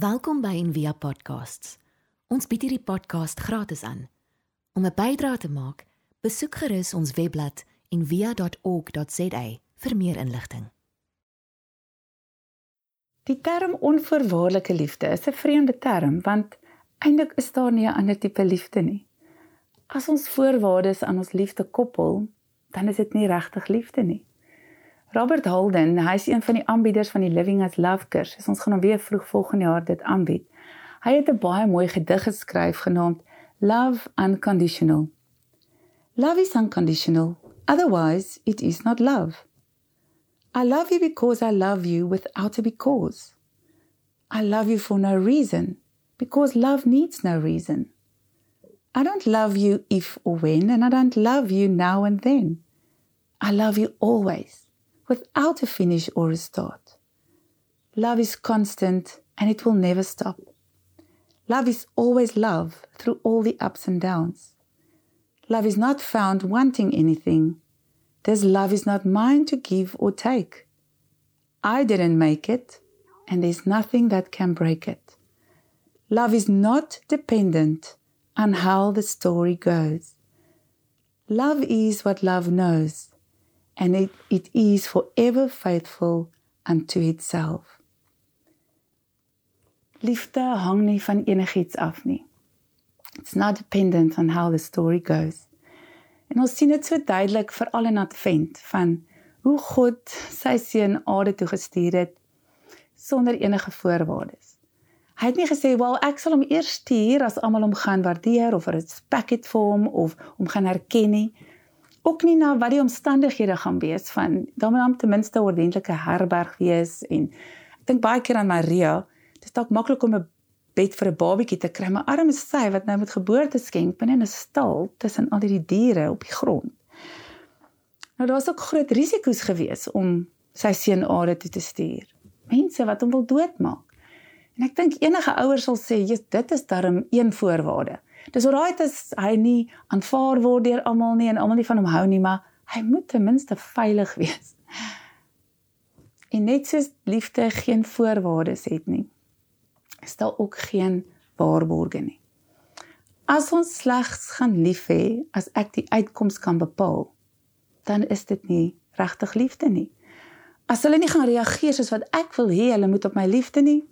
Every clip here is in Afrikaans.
Welkom by Envia Podcasts. Ons bied hierdie podcast gratis aan. Om 'n bydrae te maak, besoek gerus ons webblad en via.org.za vir meer inligting. Die term onvoorwaardelike liefde is 'n vreemde term want eintlik is daar nie 'n ander tipe liefde nie. As ons voorwaardes aan ons liefde koppel, dan is dit nie regtig liefde nie. Robert Holden, hy is een van die aanbieders van die Living as Love kursus. Ons gaan hom weer vroeg volgende jaar dit aanbied. Hy het 'n baie mooi gedig geskryf genaamd Love Unconditional. Love is unconditional. Otherwise, it is not love. I love you because I love you without a because. I love you for no reason because love needs no reason. I don't love you if or when, and I don't love you now and then. I love you always without a finish or a start. Love is constant and it will never stop. Love is always love through all the ups and downs. Love is not found wanting anything. This love is not mine to give or take. I didn't make it, and there's nothing that can break it. Love is not dependent on how the story goes. Love is what love knows, and it, it is forever faithful unto itself. Liefde hang nie van enigiets af nie. It's not dependent on how the story goes. En ons sien dit so duidelik veral in Advent van hoe God sy seun Ade toe gestuur het sonder enige voorwaardes. Hy het nie gesê, "Wel, ek sal hom eers stuur as almal hom gaan waardeer of respect vir hom of hom gaan herken nie." Ook nie na wat die omstandighede gaan wees van dan moet hom ten minste 'n ordentlike herberg wees en ek dink baie keer aan Maria. Dit is dalk maklik om 'n bed vir 'n babatjie te kry, maar arme sy wat nou met geboorte skenk binne in 'n stal tussen al die diere op die grond. Nou daar's ook groot risiko's gewees om sy seun Ade toe te stuur. Mense wat hom wil doodmaak. En ek dink enige ouers sal sê, "Jesus, dit is darm een voorwaarde." Dis alraai as hy nie aanvaar word deur almal nie en almal nie van hom hou nie, maar hy moet ten minste veilig wees. En net soos liefde geen voorwaardes het nie is daar ook geen waarborge nie. As ons slegs gaan lief hê as ek die uitkoms kan bepaal, dan is dit nie regtig liefde nie. As hulle nie gaan reageer soos wat ek wil hê hulle moet op my liefde nie,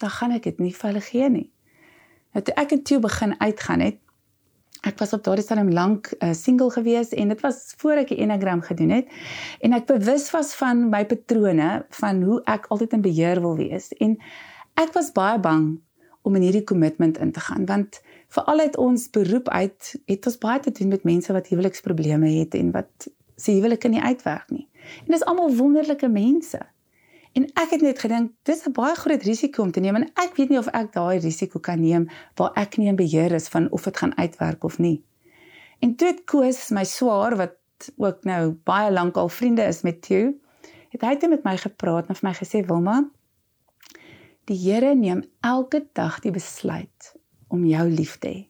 dan gaan ek dit nie vir hulle gee nie. Nou toe ek en toe begin uitgaan het, ek was op daardie stadium lank uh, single gewees en dit was voor ek die Enneagram gedoen het en ek bewus was van my patrone van hoe ek altyd in beheer wil wees en ek was baie bang om in hierdie kommitment in te gaan want veral uit ons beroep uit het ons baie te doen met mense wat huweliksprobleme het en wat se huwelike nie uitwerk nie. En dis almal wonderlike mense. En ek het net gedink dis 'n baie groot risiko om te neem en ek weet nie of ek daai risiko kan neem waar ek nie in beheer is van of dit gaan uitwerk of nie. En toe het Koos my swaar wat ook nou baie lank al vriende is met Theo, het hy het met my gepraat en vir my gesê Wilma, Die Here neem elke dag die besluit om jou lief te hê.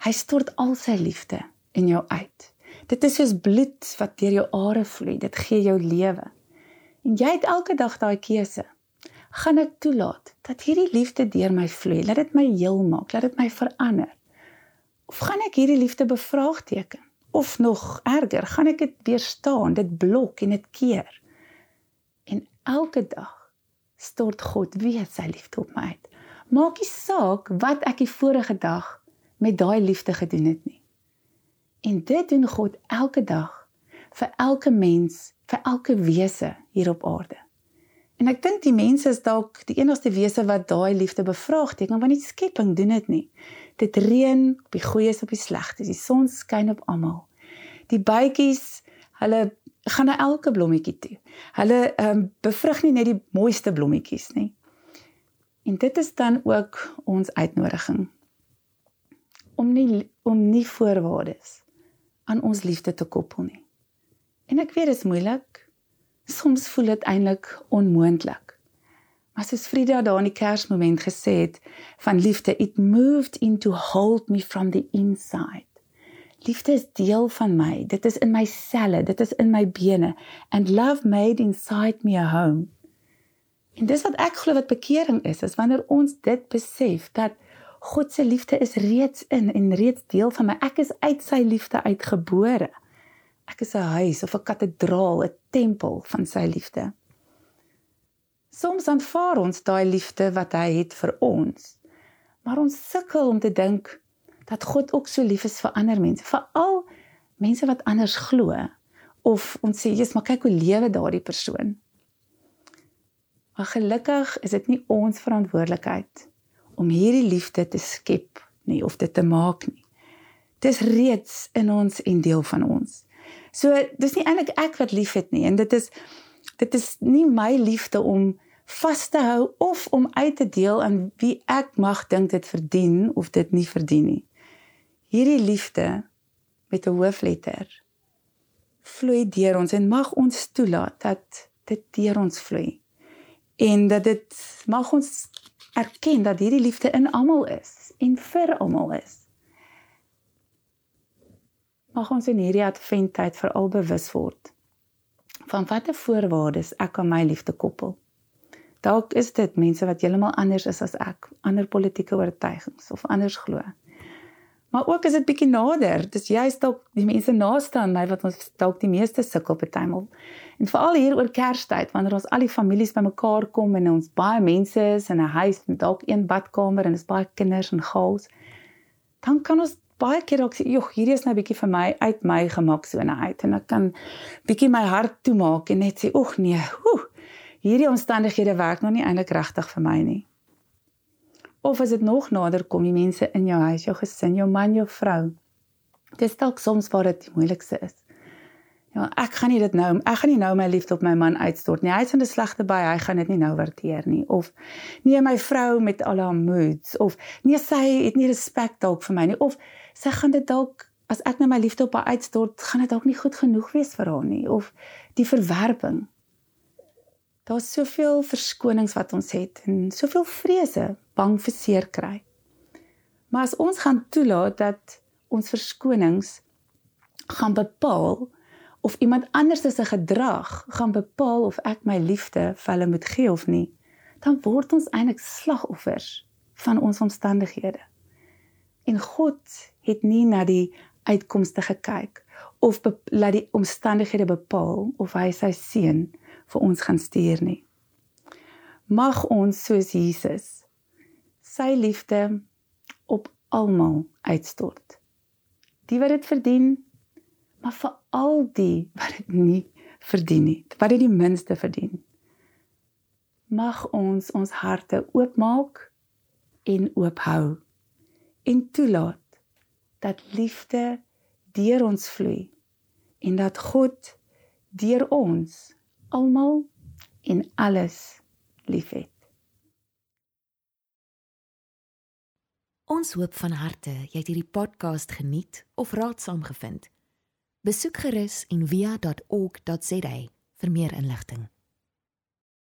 Hy stort al sy liefde in jou uit. Dit is soos bloed wat deur jou are vloei. Dit gee jou lewe. En jy het elke dag daai keuse. Gaan ek toelaat dat hierdie liefde deur my vloei? Laat dit my heel maak, laat dit my verander. Of gaan ek hierdie liefde bevraagteken? Of nog erger, gaan ek dit weerstaan, dit blok en dit keer? En elke dag stort God weer sy liefde op my uit. Maak nie saak wat ek die vorige dag met daai liefde gedoen het nie. En dit doen God elke dag vir elke mens, vir elke wese hier op aarde. En ek dink die mense is dalk die enigste wese wat daai liefde bevraagteken want die skepping doen dit nie. Dit reën op die goeies op die slegtes, die son skyn op almal. Die bytjies, hulle gaan na elke blommetjie toe. Hulle ehm um, bevrug nie net die mooiste blommetjies nie. En dit is dan ook ons uitnodiging om nie om nie voorwaardes aan ons liefde te koppel nie. En ek weet dit is moeilik. Soms voel dit eintlik onmoontlik. Maar soos Frida daar in die Kersmoment gesê het van liefde, it moved into hold me from the inside. Liefde is deel van my. Dit is in my selle, dit is in my bene and love made inside me a home. En dis wat ek glo wat bekering is, is wanneer ons dit besef dat God se liefde is reeds in en reeds deel van my. Ek is uit sy liefde uitgebore. Ek is 'n huis of 'n kathedraal, 'n tempel van sy liefde. Soms aanvaar ons daai liefde wat hy het vir ons. Maar ons sukkel om te dink dat God ook so lief is vir ander mense, veral mense wat anders glo of ons sê, "Jesus, maar kyk hoe lewe daardie persoon." Maar gelukkig is dit nie ons verantwoordelikheid om hierdie liefde te skep nie of dit te maak nie. Dit is reeds in ons en deel van ons. So dis nie eintlik ek wat liefhet nie en dit is dit is nie my liefde om vas te hou of om uit te deel aan wie ek mag dink dit verdien of dit nie verdien nie. Hierdie liefde met 'n hoofletter vloei deur ons en mag ons toelaat dat dit deur ons vloei. En dat dit mag ons erken dat hierdie liefde in almal is en vir almal is. Mag ons in hierdie adventtyd veral bewus word van watter voorwaardes ek aan my liefde koppel. Dalk is dit mense wat heeltemal anders is as ek, ander politieke oortuigings of anders glo. Maar ook is dit bietjie nader. Dis juist dalk die mense naaste aan my wat ons dalk die meeste sukkel partymal. En veral hier oor Kerstyd wanneer ons al die families bymekaar kom en ons baie mense is in 'n huis met dalk een badkamer en dis baie kinders en gaals, dan kan ons baie keer ook sê, "Jog, hierdie is nou bietjie vir my uit my gemaksone uit." En ek kan bietjie my hart toemaak en net sê, "Ag nee, woe, hierdie omstandighede werk nog nie eintlik regtig vir my nie." Of as dit nog nader kom, die mense in jou huis, jou gesin, jou man, jou vrou. Dis dalk soms waar dit die moeilikste is. Ja, ek gaan nie dit nou, ek gaan nie nou my liefde op my man uitstort nie. Hy is in 'n slegte baie, hy gaan dit nie nou waardeer nie. Of nee, my vrou met al haar moods of nee, sy het nie respek dalk vir my nie of sy gaan dit dalk as ek nou my liefde op haar uitstort, gaan dit dalk nie goed genoeg wees vir haar nie of die verwerping. Daar's soveel verskonings wat ons het en soveel vrese, bang vir seer kry. Maar as ons gaan toelaat dat ons verskonings gaan bepaal of iemand anders se gedrag gaan bepaal of ek my liefde vir hulle moet gee of nie, dan word ons eintlik slagoffers van ons omstandighede. En God het nie na die uitkomste gekyk of laat die omstandighede bepaal of hy sy seun vir ons gaan stuur nie. Mag ons soos Jesus sy liefde op almal uitstort. Die wat dit verdien, maar vir al die wat dit nie verdien nie, wat dit die minste verdien. Mag ons ons harte oopmaak en oophou en toelaat dat liefde deur ons vloei en dat God deur ons almal en alles liefhet. Ons hoop van harte jy het hierdie podcast geniet of raadsaam gevind. Besoek gerus en via.ok.za vir meer inligting.